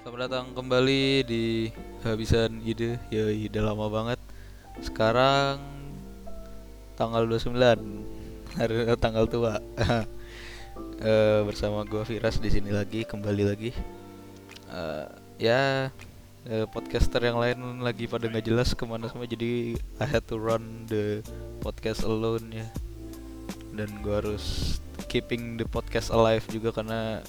Selamat datang kembali di Habisan Ide. Ya udah lama banget. Sekarang Tanggal 29 Hari tanggal tua. Eh, Bersama gue Firas di sini lagi Kembali lagi. Eh, Ya eh, Podcaster yang lain lagi pada nggak jelas ke mana semua Jadi I had to run the podcast alone ya. Dan gue harus keeping the podcast alive juga karena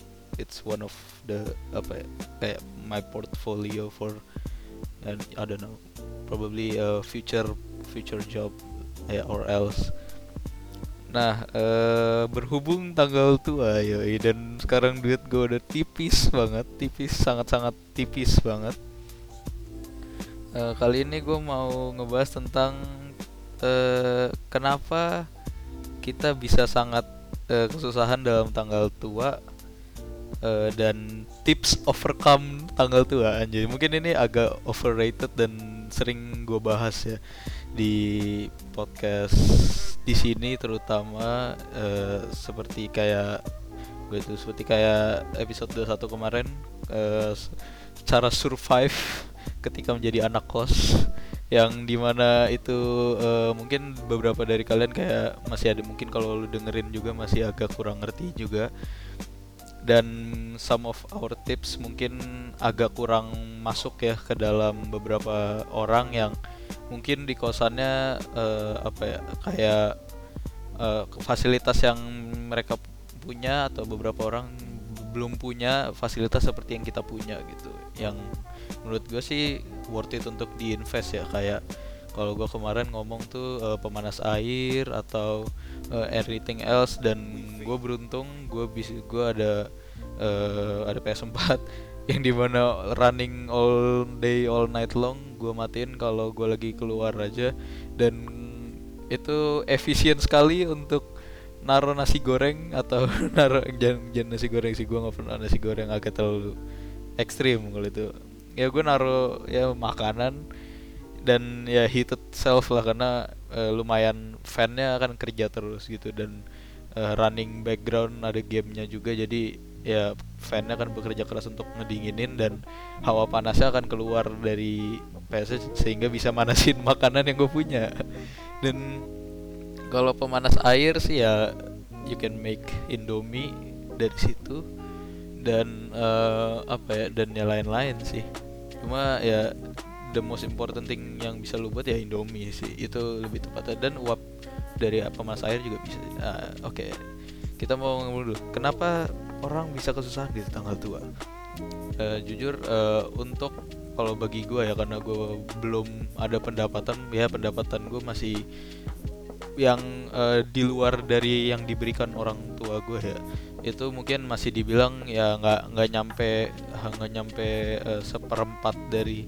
it's one of the apa ya kayak my portfolio for and I don't know probably a future future job ya or else. Nah eh, berhubung tanggal tua ya dan sekarang duit gue udah tipis banget tipis sangat sangat tipis banget. Eh, kali ini gue mau ngebahas tentang eh, kenapa kita bisa sangat eh, kesusahan dalam tanggal tua eh, dan tips overcome tanggal tua anjay. Mungkin ini agak overrated dan sering gue bahas ya di podcast di sini terutama eh, seperti kayak gue tuh seperti kayak episode 21 kemarin s- cara survive ketika menjadi anak kos yang di mana itu eh, mungkin beberapa dari kalian kayak masih ada mungkin kalau lu dengerin juga masih agak kurang ngerti juga dan some of our tips mungkin agak kurang masuk ya ke dalam beberapa orang yang mungkin di kosannya eh, apa ya kayak eh, fasilitas yang mereka punya atau beberapa orang belum punya fasilitas seperti yang kita punya gitu. Yang menurut gue sih worth it untuk diinvest ya kayak kalau gue kemarin ngomong tuh eh, pemanas air atau eh, everything else dan gue beruntung gue bisa gue ada eh, ada PS4 yang di mana running all day all night long gue matiin kalau gue lagi keluar aja. Dan itu efisien sekali untuk naruh nasi goreng atau naruh jangan, jangan nasi goreng sih gue nggak pernah nasi goreng agak terlalu ekstrim kalau itu. Ya gue naruh ya makanan dan ya heated self lah karena eh, lumayan fannya akan kerja terus gitu dan eh, running background ada gamenya juga jadi ya fannya akan bekerja keras untuk ngedinginin dan hawa panasnya akan keluar dari PS sehingga bisa manasin makanan yang gue punya. Dan kalau pemanas air sih ya you can make indomie dari situ dan eh, apa ya dan ya lain-lain sih. Cuma ya the most important thing yang bisa lu buat ya indomie sih. Itu lebih tepatnya. Dan uap dari pemanas air juga bisa. Ah, oke. Kita mau ngomong dulu. Kenapa orang bisa kesusahan di tanggal tua? Eh, jujur eh, untuk kalau bagi gue ya karena gue belum ada pendapatan ya pendapatan gue masih yang eh, di luar dari yang diberikan orang tua gue ya. Itu mungkin masih dibilang ya nggak nggak nyampe nggak nyampe eh, seperempat dari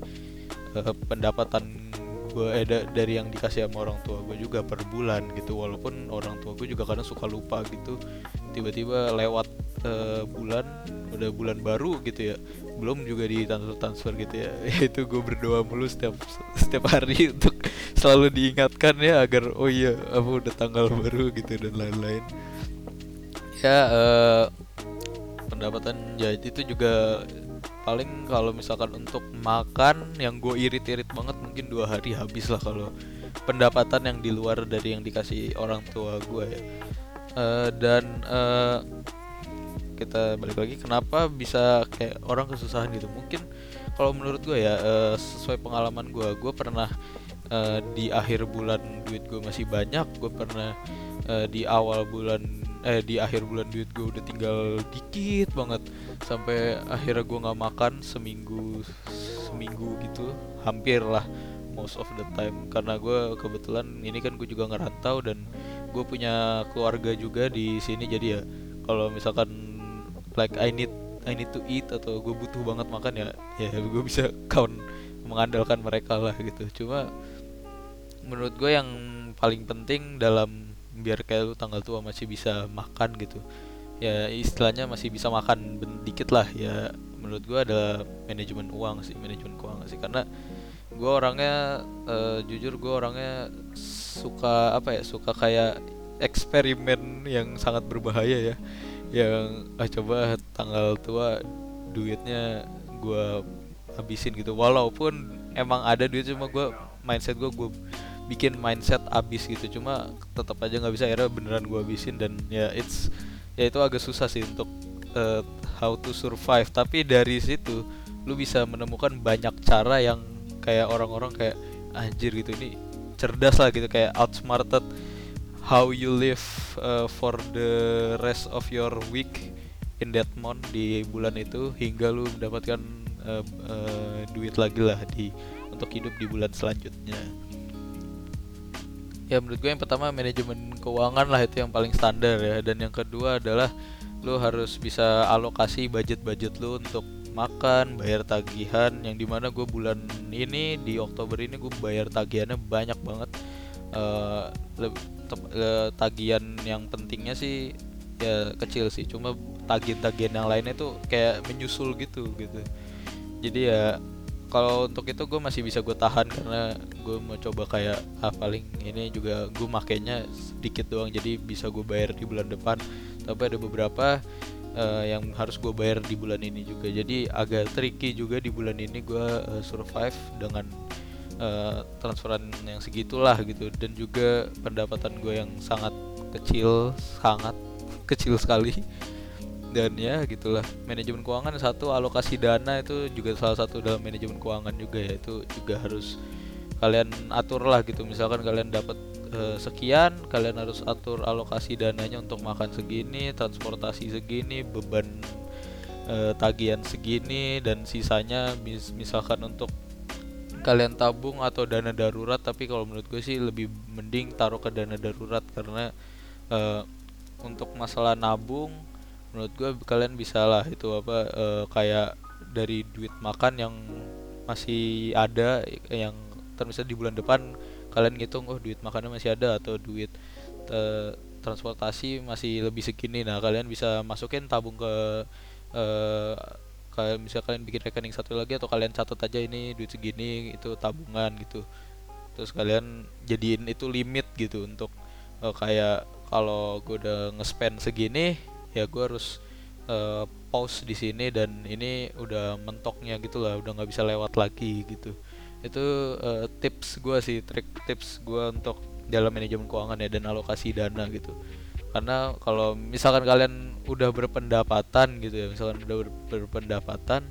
pendapatan gue eh, da- dari yang dikasih sama orang tua gue juga per bulan gitu. Walaupun orang tua gue juga kadang suka lupa gitu. Tiba-tiba lewat eh, bulan udah bulan baru gitu ya belum juga di transfer transfer gitu ya. Itu gue berdoa mulu setiap setiap hari untuk selalu diingatkan ya agar oh iya apa udah tanggal baru gitu dan lain-lain. Ya eh, pendapatan ya itu juga paling kalau misalkan untuk makan yang gue irit-irit banget mungkin dua hari habis lah kalau pendapatan yang di luar dari yang dikasih orang tua gue ya. Eh, dan eh, kita balik lagi kenapa bisa kayak orang kesusahan gitu? Mungkin kalau menurut gue ya eh, sesuai pengalaman gue gue pernah eh, di akhir bulan duit gue masih banyak gue pernah eh, di awal bulan eh di akhir bulan duit gue udah tinggal dikit banget. Sampai akhirnya gue nggak makan seminggu seminggu gitu. Hampir lah most of the time. Karena gue kebetulan ini kan gue juga ngerantau dan gue punya keluarga juga di sini. Jadi ya kalau misalkan like I need I need to eat atau gue butuh banget makan ya ya gue bisa count mengandalkan mereka lah gitu. Cuma menurut gue yang paling penting dalam biar kayak lu tanggal tua masih bisa makan gitu. Ya istilahnya masih bisa makan dikit lah. Ya menurut gue ada manajemen uang sih manajemen keuangan sih. Karena gue orangnya eh, jujur gue orangnya suka apa ya suka kayak eksperimen yang sangat berbahaya ya. Yang ah coba tanggal tua duitnya gue habisin gitu. Walaupun emang ada duit cuma gue mindset gue gue bikin mindset abis gitu. Cuma tetap aja nggak bisa akhirnya beneran gue habisin. Dan ya it's ya itu agak susah sih untuk uh, how to survive. Tapi dari situ lu bisa menemukan banyak cara yang kayak orang-orang kayak anjir gitu. Ini cerdas lah gitu kayak outsmarted how you live uh, for the rest of your week in that month di bulan itu hingga lu mendapatkan uh, uh, duit lagi lah di untuk hidup di bulan selanjutnya ya menurut gue yang pertama manajemen keuangan lah itu yang paling standar ya. Dan yang kedua adalah lu harus bisa alokasi budget-budget lu untuk makan, bayar tagihan yang di mana gue bulan ini di Oktober ini gue bayar tagihannya banyak banget. Uh, uh, tagihan yang pentingnya sih ya kecil sih. Cuma tagihan-tagihan yang lainnya tuh kayak menyusul gitu gitu. Jadi ya kalau untuk itu gue masih bisa gue tahan karena gue mau coba kayak ah, paling ini juga gue makainya sedikit doang jadi bisa gue bayar di bulan depan. Tapi ada beberapa uh, yang harus gue bayar di bulan ini juga. Jadi agak tricky juga di bulan ini gue uh, survive dengan uh, transferan yang segitulah gitu. Dan juga pendapatan gue yang sangat kecil sangat kecil sekali dan ya gitulah. Manajemen keuangan satu alokasi dana itu juga salah satu dalam manajemen keuangan juga ya. Itu juga harus kalian atur lah gitu. Misalkan kalian dapat e, sekian kalian harus atur alokasi dananya untuk makan segini transportasi segini beban e, tagihan segini dan sisanya mis misalkan untuk kalian tabung atau dana darurat. Tapi kalau menurut gue sih lebih mending taruh ke dana darurat karena e, untuk masalah nabung menurut gue kalian bisa lah itu apa uh, kayak dari duit makan yang masih ada yang termisal di bulan depan kalian ngitung oh duit makannya masih ada atau duit uh, transportasi masih lebih segini. Nah kalian bisa masukin tabung ke uh, kalian bisa kalian bikin rekening satu lagi atau kalian catat aja ini duit segini itu tabungan gitu. Terus kalian jadiin itu limit gitu untuk uh, kayak kalau gue udah nge-spend segini ya gue harus uh, pause di sini dan ini udah mentoknya gitu lah udah nggak bisa lewat lagi gitu. Itu uh, tips gue sih trik tips gue untuk dalam manajemen keuangan ya dan alokasi dana gitu. Karena kalau misalkan kalian udah berpendapatan gitu ya misalkan udah ber berpendapatan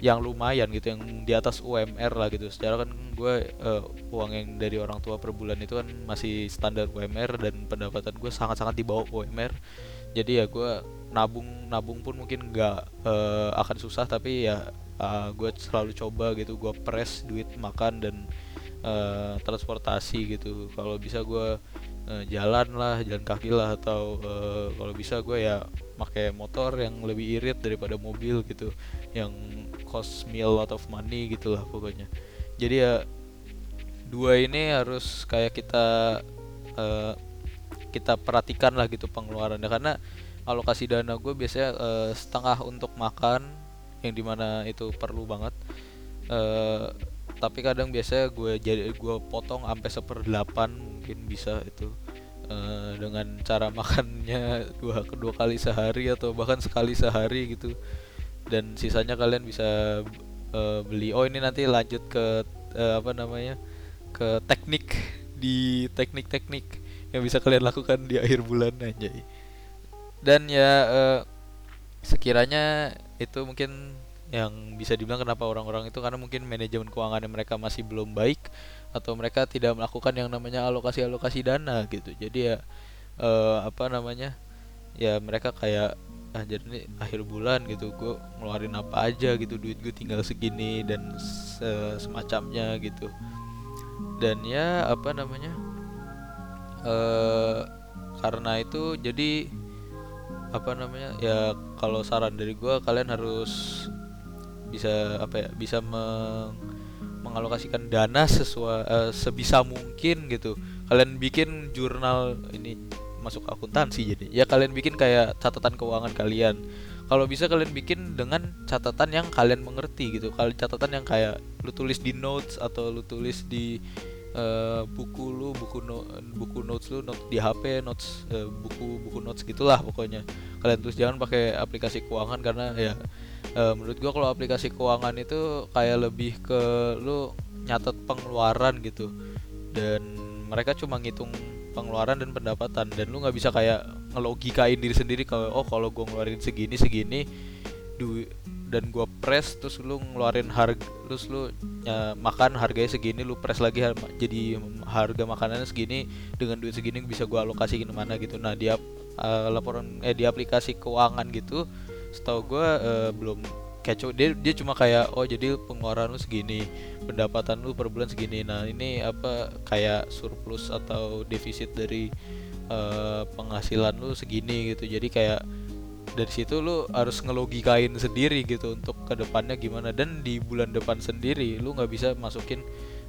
yang lumayan gitu yang di atas UMR lah gitu. Secara kan gue uh, uang yang dari orang tua per bulan itu kan masih standar UMR dan pendapatan gue sangat-sangat di bawah UMR jadi ya gue nabung nabung pun mungkin nggak uh, akan susah tapi ya uh, gue selalu coba gitu. Gue press duit makan dan uh, transportasi gitu. Kalau bisa gue jalan lah jalan kaki lah atau uh, kalau bisa gue ya pakai motor yang lebih irit daripada mobil gitu. Yang cost me a lot of money gitulah pokoknya. Jadi ya dua ini harus kayak kita uh, kita perhatikan lah gitu pengeluarannya. Karena alokasi dana gue biasanya uh, setengah untuk makan yang di mana itu perlu banget. Uh, tapi kadang biasanya gue jadi gue potong sampai seperdelapan mungkin bisa itu. Uh, dengan cara makannya dua kedua kali sehari atau bahkan sekali sehari gitu. Dan sisanya kalian bisa uh, beli. Oh ini nanti lanjut ke uh, apa namanya ke teknik. Di teknik-teknik yang bisa kalian lakukan di akhir bulan aja dan ya uh, sekiranya itu mungkin yang bisa dibilang kenapa orang-orang itu karena mungkin manajemen keuangan mereka masih belum baik atau mereka tidak melakukan yang namanya alokasi-alokasi dana gitu. Jadi ya uh, apa namanya ya mereka kayak ah jadi ini akhir bulan gitu gue ngeluarin apa aja gitu duit gue tinggal segini dan se semacamnya gitu. Dan ya apa namanya uh, karena itu jadi apa namanya ya kalau saran dari gue kalian harus bisa apa ya bisa meng, mengalokasikan dana sesuai uh, sebisa mungkin gitu. Kalian bikin jurnal ini masuk akuntansi jadi. Ya kalian bikin kayak catatan keuangan kalian. Kalau bisa kalian bikin dengan catatan yang kalian mengerti gitu. Kalau catatan yang kayak lu tulis di notes atau lu tulis di uh, buku lu buku no, buku notes lu notes di HP notes uh, buku buku notes gitulah pokoknya. Kalian terus jangan pakai aplikasi keuangan karena ya uh, menurut gua kalau aplikasi keuangan itu kayak lebih ke lu nyatet pengeluaran gitu. Dan mereka cuma ngitung pengeluaran dan pendapatan. Dan lu nggak bisa kayak ngelogikain diri sendiri kalau oh kalau gue ngeluarin segini segini duit dan gua press terus lu ngeluarin harga terus lu ya, makan harganya segini lu press lagi har jadi harga makanannya segini dengan duit segini bisa gua alokasi mana gitu. Nah dia uh, laporan eh di aplikasi keuangan gitu setahu gua uh, belum kayak dia dia cuma kayak oh jadi pengeluaran lu segini pendapatan lu per bulan segini. Nah ini apa kayak surplus atau defisit dari uh, penghasilan lu segini gitu. Jadi kayak dari situ lu harus ngelogikain sendiri gitu untuk ke depannya gimana. Dan di bulan depan sendiri lu nggak bisa masukin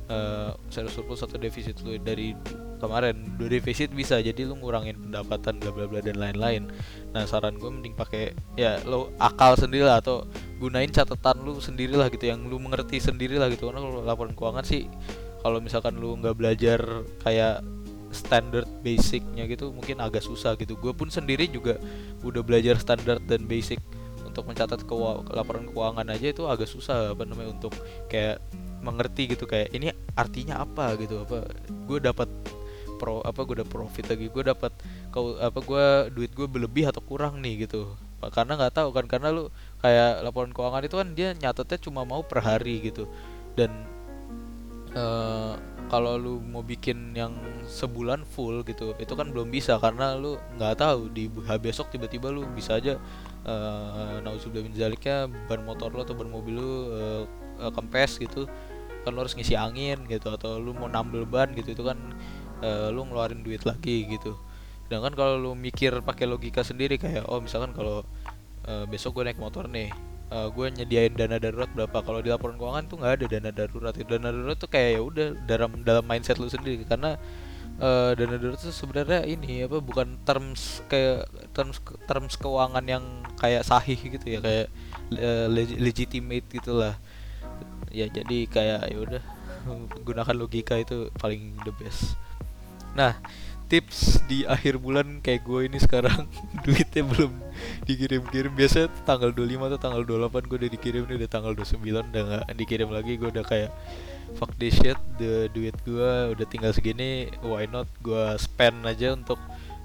uh, surplus atau defisit lu dari kemarin. Dua defisit bisa jadi lu ngurangin pendapatan bla bla bla dan lain-lain. Nah saran gue mending pakai ya lu akal sendiri lah atau gunain catatan lu sendiri lah gitu yang lu mengerti sendiri lah gitu. Karena kalau laporan keuangan sih kalau misalkan lu nggak belajar kayak standard basicnya gitu mungkin agak susah gitu. Gue pun sendiri juga udah belajar standar dan basic untuk mencatat ke laporan keuangan aja itu agak susah apa namanya untuk kayak mengerti gitu kayak ini artinya apa gitu apa gue dapat pro apa gue udah profit lagi gue dapat kau apa gue duit gue berlebih atau kurang nih gitu. Karena nggak tahu kan karena lu kayak laporan keuangan itu kan dia nyatetnya cuma mau per hari gitu. Dan uh, kalau lu mau bikin yang sebulan full gitu itu kan belum bisa karena lu nggak tahu di besok tiba-tiba lu bisa aja uh, nauzubillah min zaliknya ban motor lo atau ban mobil lu uh, kempes gitu. Kan lu harus ngisi angin gitu atau lu mau nambel ban gitu itu kan uh, lu ngeluarin duit lagi gitu. Sedangkan kalau lu mikir pakai logika sendiri kayak oh misalkan kalau uh, besok gue naik motor nih uh, gue nyediain dana darurat berapa. Kalau di laporan keuangan tuh nggak ada dana darurat. Dana darurat tuh kayak ya udah dalam dalam mindset lu sendiri. Karena uh, dana darurat itu sebenarnya ini apa bukan terms kayak terms terms keuangan yang kayak sahih gitu ya. Kayak uh, legitimate gitulah ya jadi kayak ya udah gunakan logika itu paling the best. Nah tips di akhir bulan kayak gue ini sekarang. Duitnya belum dikirim-kirim. Biasa tanggal 25 atau tanggal 28 gue udah dikirim. Udah tanggal 29 udah gak dikirim lagi. Gue udah kayak fuck this shit the duit gue udah tinggal segini why not gue spend aja untuk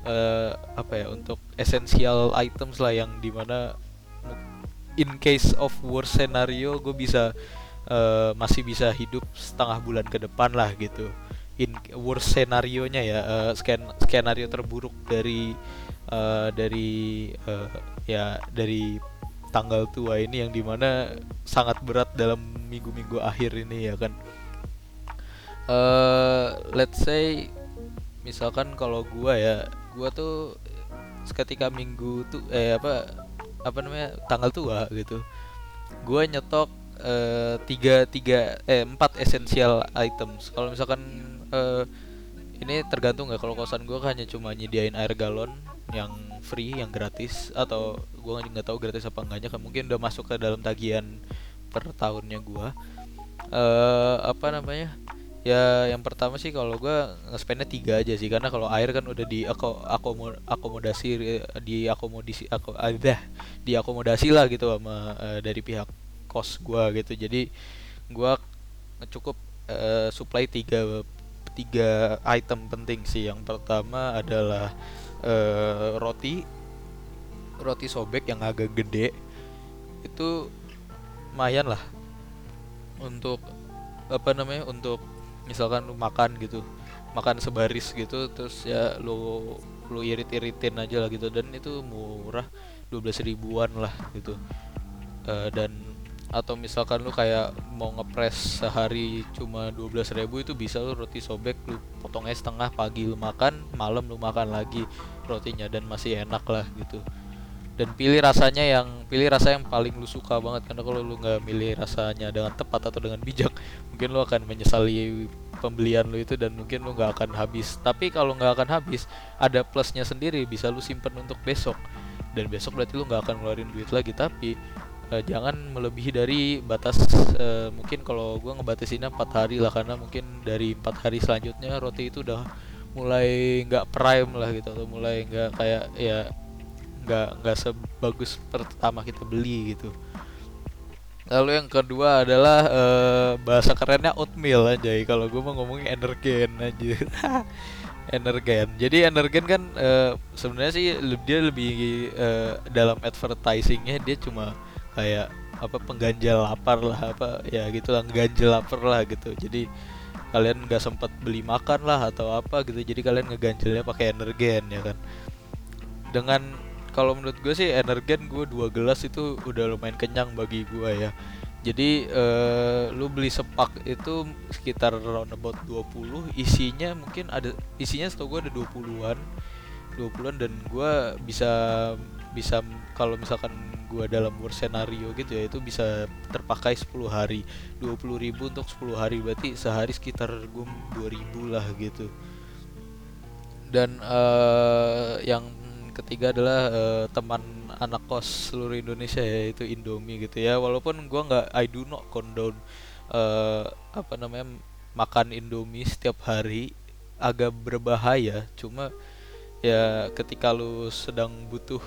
uh, apa ya untuk essential items lah yang di mana in case of worst scenario gue bisa uh, masih bisa hidup setengah bulan ke depan lah gitu in worst scenario nya ya uh, sken skenario terburuk dari uh, dari uh, ya dari tanggal tua ini yang di mana sangat berat dalam minggu-minggu akhir ini ya kan. Uh, let's say misalkan kalau gua ya gua tuh ketika minggu tuh eh apa apa namanya tanggal tua gitu. Gua nyetok uh, tiga tiga eh empat essential items. Kalau misalkan uh, ini tergantung nggak kalau kosan gue hanya cuma nyediain air galon yang free yang gratis atau gue nggak tahu gratis apa enggaknya kan mungkin udah masuk ke dalam tagihan per tahunnya gue uh, apa namanya? Ya yang pertama sih kalau gue ngespendnya tiga aja sih karena kalau air kan udah di ako, akomod, akomodasi di akomodasi aku ada di akomodasi lah gitu sama uh, dari pihak kos gue gitu. Jadi gue cukup uh, supply tiga tiga item penting sih. Yang pertama adalah uh, roti. Roti sobek yang agak gede. Itu lumayan lah untuk apa namanya untuk misalkan lu makan gitu makan sebaris gitu terus ya lu lu irit iritin aja lah gitu. Dan itu murah 12 ribuan lah gitu. Uh, dan atau misalkan lu kayak mau ngepres sehari cuma 12.000 itu bisa lu roti sobek lu potongnya setengah pagi lu makan malam lu makan lagi rotinya dan masih enak lah gitu. Dan pilih rasanya yang pilih rasa yang paling lu suka banget karena kalau lu nggak milih rasanya dengan tepat atau dengan bijak mungkin lu akan menyesali pembelian lu itu dan mungkin lu nggak akan habis. Tapi kalau nggak akan habis ada plusnya sendiri bisa lu simpen untuk besok. Dan besok berarti lu nggak akan ngeluarin duit lagi tapi uh, jangan melebihi dari batas uh, mungkin kalau gue ngebatasinnya empat hari lah karena mungkin dari empat hari selanjutnya roti itu udah mulai nggak prime lah gitu atau mulai nggak kayak ya nggak nggak sebagus pertama kita beli gitu Lalu yang kedua adalah uh, bahasa kerennya oatmeal aja. Kalau gue mau ngomongin energen aja. energen. Jadi energen kan uh, sebenarnya sih dia lebih uh, dalam advertisingnya dia cuma kayak apa pengganjal lapar lah apa ya gitu lah ganjel lapar lah gitu. Jadi kalian nggak sempat beli makan lah atau apa gitu. Jadi kalian ngeganjelnya pakai energen ya kan. Dengan kalau menurut gue sih energen gue dua gelas itu udah lumayan kenyang bagi gue ya jadi uh, lu beli sepak itu sekitar round about 20 isinya mungkin ada isinya setahu gue ada 20-an 20-an dan gue bisa bisa kalau misalkan gue dalam worst scenario gitu ya itu bisa terpakai 10 hari. 20 ribu untuk 10 hari berarti sehari sekitar gue 2000 lah gitu. Dan uh, yang ketiga adalah uh, teman anak kos seluruh Indonesia ya itu Indomie gitu ya. Walaupun gua nggak I do not condone uh, apa namanya makan Indomie setiap hari agak berbahaya. Cuma ya ketika lu sedang butuh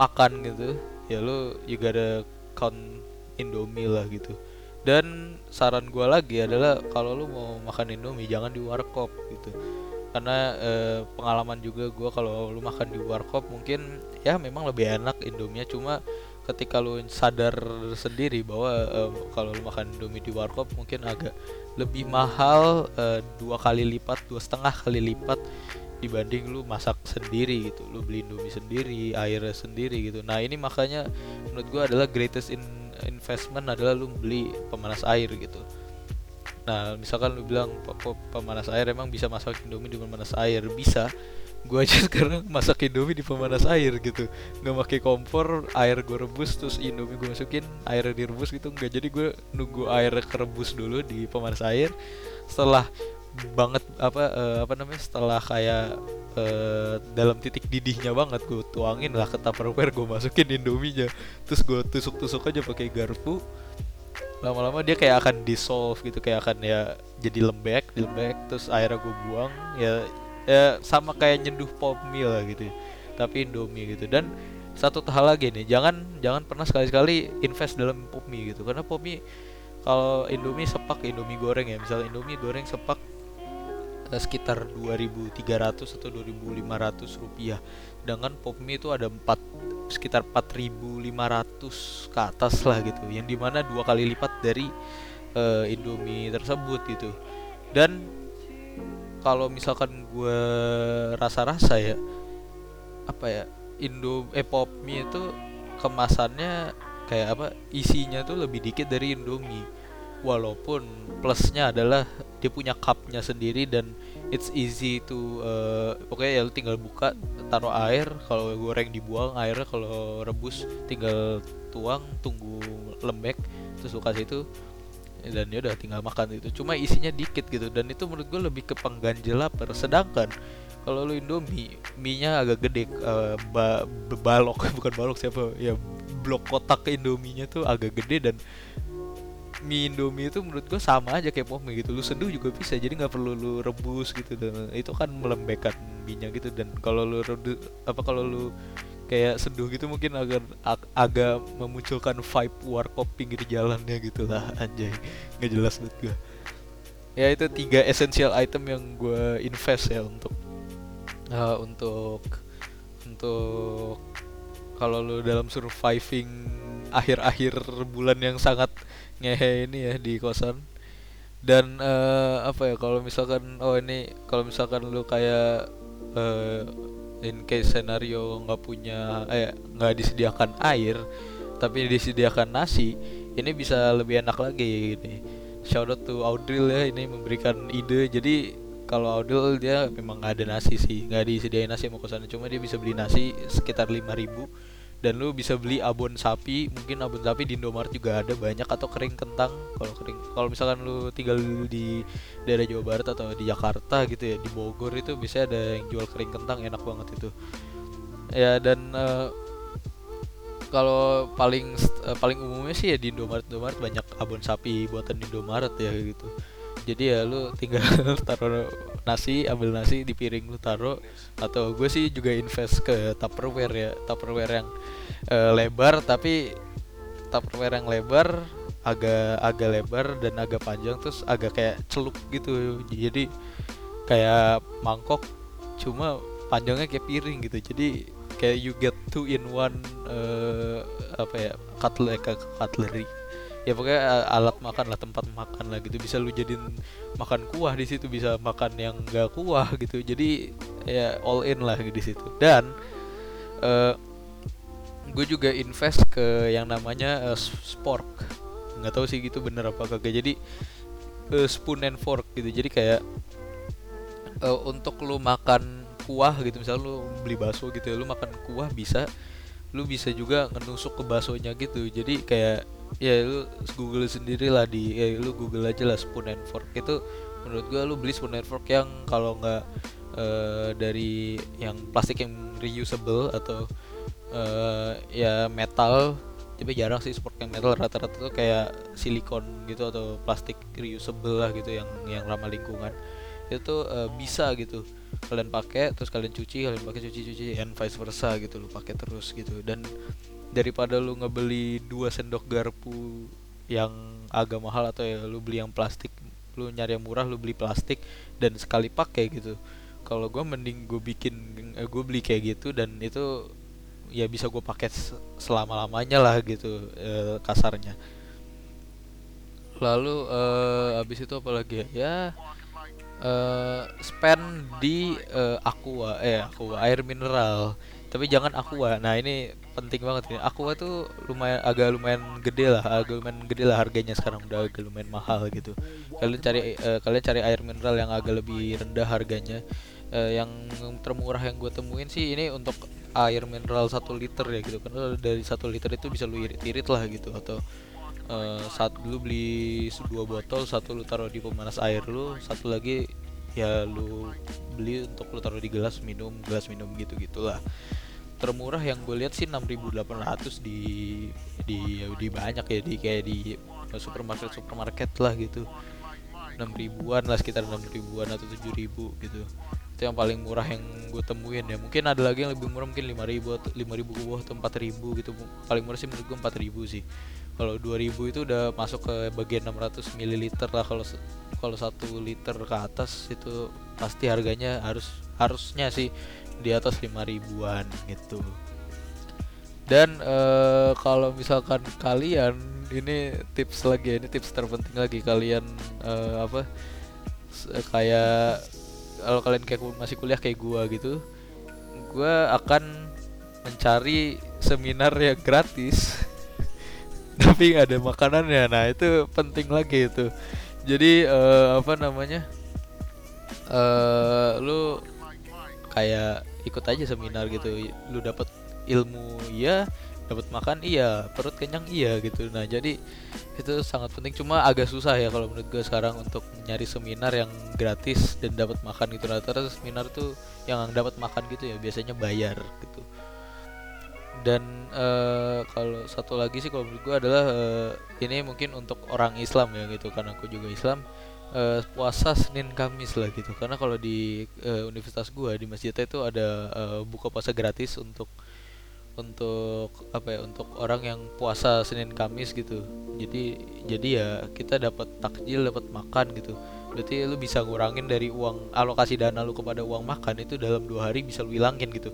makan gitu. Ya lu juga ada count Indomie lah gitu. Dan saran gua lagi adalah kalau lu mau makan Indomie jangan di warkop gitu. Karena eh, pengalaman juga gue kalau lu makan di warkop mungkin ya memang lebih enak Indomie cuma ketika lu sadar sendiri bahwa eh, kalau lu makan Indomie di warkop mungkin agak lebih mahal eh, dua kali lipat dua setengah kali lipat dibanding lu masak sendiri gitu lu beli Indomie sendiri airnya sendiri gitu nah ini makanya menurut gue adalah greatest in investment adalah lu beli pemanas air gitu Nah, misalkan lu bilang pemanas air emang bisa masak Indomie di pemanas air, bisa. Gue aja sekarang masak Indomie di pemanas air gitu. Nggak pakai kompor, air gue rebus terus Indomie gue masukin, air direbus gitu nggak. Jadi gue nunggu air kerebus dulu di pemanas air. Setelah banget apa uh, apa namanya setelah kayak uh, dalam titik didihnya banget gue tuangin lah ke tupperware gue masukin indominya terus gue tusuk-tusuk aja pakai garpu. Lama-lama dia kayak akan dissolve gitu kayak akan ya jadi lembek lembek. Terus airnya gue buang ya ya sama kayak nyeduh pop mie lah gitu ya. tapi indomie gitu. Dan satu hal lagi nih jangan jangan pernah sekali-sekali invest dalam pop mie gitu. Karena pop mie kalau indomie sepak indomie goreng ya. Misalnya indomie goreng sepak sekitar 2.300 atau 2.500 rupiah. Dengan pop mie itu ada 4 sekitar 4.500 ke atas lah gitu. Yang di mana dua kali lipat dari uh, Indomie tersebut gitu. Dan kalau misalkan gue rasa-rasa ya apa ya Indo eh pop mie itu kemasannya kayak apa isinya tuh lebih dikit dari Indomie walaupun plusnya adalah dia punya cupnya sendiri dan it's easy to uh, pokoknya ya lu tinggal buka taruh air kalau goreng dibuang airnya kalau rebus tinggal tuang tunggu lembek terus lu kasih itu dan ya udah tinggal makan itu. Cuma isinya dikit gitu dan itu menurut gue lebih ke pengganjel lapar sedangkan kalau lu Indomie mie nya agak gede uh, ba balok bukan balok siapa ya blok kotak Indominya tuh agak gede dan mie Indomie itu menurut gue sama aja kayak pop mie gitu. Lu seduh juga bisa jadi nggak perlu lu rebus gitu. Dan itu kan melembekkan minyak gitu. Dan kalau lu redu, apa kalau lu kayak seduh gitu mungkin agak ag agak memunculkan vibe warkop pinggir jalannya gitu lah anjay. Nggak jelas buat gue ya itu tiga essential item yang gue invest ya untuk uh, untuk untuk kalau lu dalam surviving akhir-akhir bulan yang sangat ngehe ini ya di kosan. Dan uh, apa ya kalau misalkan oh ini kalau misalkan lu kayak uh, in case scenario nggak punya eh nggak disediakan air tapi disediakan nasi ini bisa lebih enak lagi ini shout out to Audril ya ini memberikan ide. Jadi kalau Audril dia memang nggak ada nasi sih nggak disediain nasi mau kosan cuma dia bisa beli nasi sekitar 5000 dan lu bisa beli abon sapi mungkin abon sapi di Indomaret juga ada banyak atau kering kentang. Kalau kering kalau misalkan lu tinggal di daerah Jawa Barat atau di Jakarta gitu ya di Bogor itu bisa ada yang jual kering kentang enak banget itu. Ya dan uh, kalau paling uh, paling umumnya sih ya di Indomaret Indomaret banyak abon sapi buatan Indomaret ya gitu jadi ya lu tinggal taruh nasi ambil nasi di piring lu taruh. Atau gue sih juga invest ke tupperware ya. Tupperware yang uh, lebar tapi tupperware yang lebar agak agak lebar dan agak panjang terus agak kayak celup gitu. Jadi kayak mangkok cuma panjangnya kayak piring gitu. Jadi kayak you get two in one uh, apa ya cutlery cutlery ya pokoknya alat makan lah tempat makan lah gitu. Bisa lu jadiin makan kuah di situ bisa makan yang gak kuah gitu. Jadi ya all in lah di situ. Dan uh, gue juga invest ke yang namanya uh, spork. Nggak tahu sih gitu bener apa kagak. Jadi uh, spoon and fork gitu. Jadi kayak uh, untuk lu makan kuah gitu misalnya lu beli bakso gitu ya lu makan kuah bisa lu bisa juga ngenusuk ke baksonya gitu. Jadi kayak ya lu google sendiri lah di ya lu google aja lah spoon and fork. Itu menurut gua lu beli spoon and fork yang kalau nggak uh, dari yang plastik yang reusable atau uh, ya metal tapi jarang sih sport yang metal. Rata-rata tuh kayak silikon gitu atau plastik reusable lah gitu yang yang ramah lingkungan. Itu uh, bisa gitu. Kalian pakai terus kalian cuci kalian pakai cuci cuci and vice versa gitu lu pakai terus gitu. Dan daripada lu ngebeli dua sendok garpu yang agak mahal atau ya lu beli yang plastik lu nyari yang murah lu beli plastik dan sekali pakai gitu. Kalau gue mending gue bikin eh, gue beli kayak gitu dan itu ya bisa gue pakai selama lamanya lah gitu e, kasarnya. Lalu e, abis itu apa lagi ya? E, spend di e, aqua eh aqua air mineral tapi jangan aqua. Nah ini penting banget ini. Aqua tuh lumayan agak lumayan gede lah agak lumayan gede lah harganya sekarang. Udah agak lumayan mahal gitu. Kalian cari e, kalian cari air mineral yang agak lebih rendah harganya. E, yang termurah yang gue temuin sih ini untuk air mineral satu liter ya gitu. Karena dari satu liter itu bisa lu irit-irit lah gitu. Atau uh, saat lu beli dua botol satu lu taruh di pemanas air lu satu lagi ya lu beli untuk lu taruh di gelas minum gelas minum gitu gitulah termurah yang gue lihat sih 6.800 di di di banyak ya di kayak di supermarket supermarket lah gitu. 6 ribuan lah sekitar 6 ribuan atau 7 ribu gitu. Itu yang paling murah yang gue temuin ya. Mungkin ada lagi yang lebih murah mungkin lima ribu atau lima ribu ke bawah atau empat ribu gitu. Paling murah sih menurut gue empat ribu sih. Kalau dua ribu itu udah masuk ke bagian 600 ml lah. Kalau kalau satu liter ke atas itu pasti harganya harus harusnya sih di atas lima ribuan gitu. Dan uh, kalau misalkan kalian ini tips lagi ini tips terpenting lagi kalian uh, apa kayak kalau kalian kayak masih kuliah kayak gua gitu gua akan mencari seminar yang gratis tapi nggak ada makanannya. Nah itu penting lagi itu. Jadi uh, apa namanya uh, lu kayak ikut aja seminar gitu. Lu dapat ilmu ya dapat makan iya. Perut kenyang iya gitu. Nah jadi itu sangat penting. Cuma agak susah ya kalau menurut gue sekarang untuk nyari seminar yang gratis dan dapat makan gitu. Rata-rata seminar tuh yang dapat makan gitu ya biasanya bayar gitu. Dan uh, kalau satu lagi sih kalau menurut gue adalah uh, ini mungkin untuk orang Islam ya gitu. Karena aku juga Islam uh, puasa Senin Kamis lah gitu. Karena kalau di uh, universitas gue di masjidnya itu ada uh, buka puasa gratis untuk untuk apa ya untuk orang yang puasa Senin Kamis gitu. Jadi jadi ya kita dapat takjil dapat makan gitu. Berarti lu bisa ngurangin dari uang alokasi dana lu kepada uang makan itu dalam dua hari bisa lu hilangin gitu.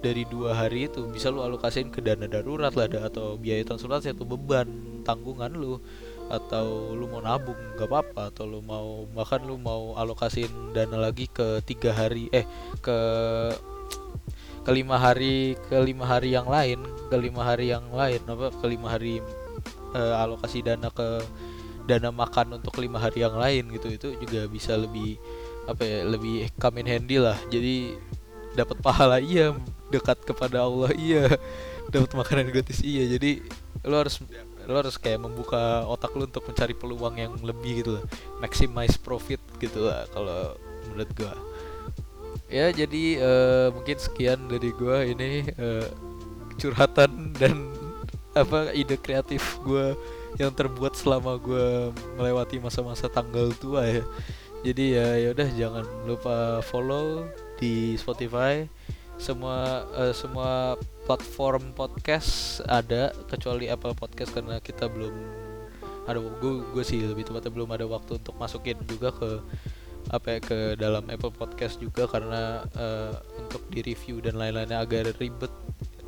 Dari dua hari itu bisa lu alokasiin ke dana darurat lah atau biaya transportasi atau beban tanggungan lu atau lu mau nabung nggak apa-apa. Atau lu mau bahkan lu mau alokasiin dana lagi ke tiga hari eh ke lima hari ke lima hari yang lain ke lima hari yang lain apa ke lima hari uh, alokasi dana ke dana makan untuk lima hari yang lain gitu itu juga bisa lebih apa ya lebih come in handy lah. Jadi dapat pahala iya dekat kepada Allah iya. Dapat makanan gratis iya. Jadi lo harus lo harus kayak membuka otak lo untuk mencari peluang yang lebih gitu lah. Maximize profit gitu lah kalau menurut gua. Ya jadi uh, mungkin sekian dari gue ini uh, curhatan dan apa ide kreatif gue yang terbuat selama gue melewati masa-masa tanggal tua ya. Jadi ya ya udah jangan lupa follow di Spotify semua uh, semua platform podcast ada kecuali Apple Podcast karena kita belum ada gue gue sih lebih tepatnya belum ada waktu untuk masukin juga ke apa ya, ke dalam Apple Podcast juga karena uh, untuk di review dan lain-lainnya agak ribet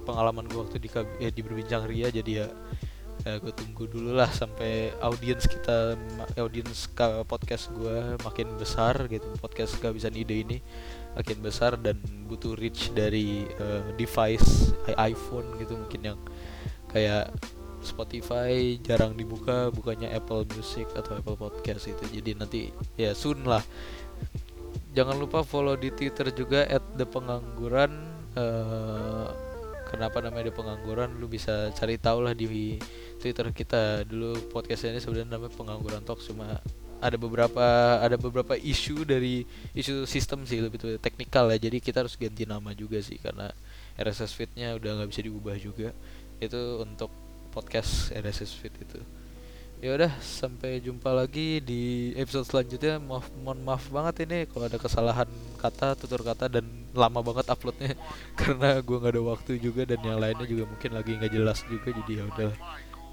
pengalaman gue waktu di ya, di berbincang Ria jadi ya ya gue tunggu dulu lah sampai audiens kita audiens podcast gue makin besar gitu podcast gak bisa ide ini makin besar dan butuh reach dari uh, device iPhone gitu mungkin yang kayak Spotify jarang dibuka bukannya Apple Music atau Apple Podcast itu jadi nanti ya soon lah. Jangan lupa follow di Twitter juga at the pengangguran uh, kenapa namanya the pengangguran? Lu bisa cari tahu lah di Twitter kita. Dulu podcast ini sebenarnya namanya pengangguran talk cuma ada beberapa ada beberapa isu dari isu sistem sih lebih teknikal ya. Jadi kita harus ganti nama juga sih karena RSS feednya udah nggak bisa diubah juga. Itu untuk podcast RSS feed itu. Ya udah sampai jumpa lagi di episode selanjutnya. Maaf mohon maaf banget ini kalau ada kesalahan kata tutur kata dan lama banget uploadnya. Karena gue nggak ada waktu juga dan yang lainnya juga mungkin lagi nggak jelas juga jadi ya udah.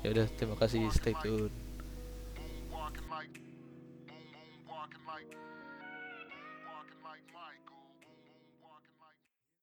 Ya udah terima kasih. Stay tune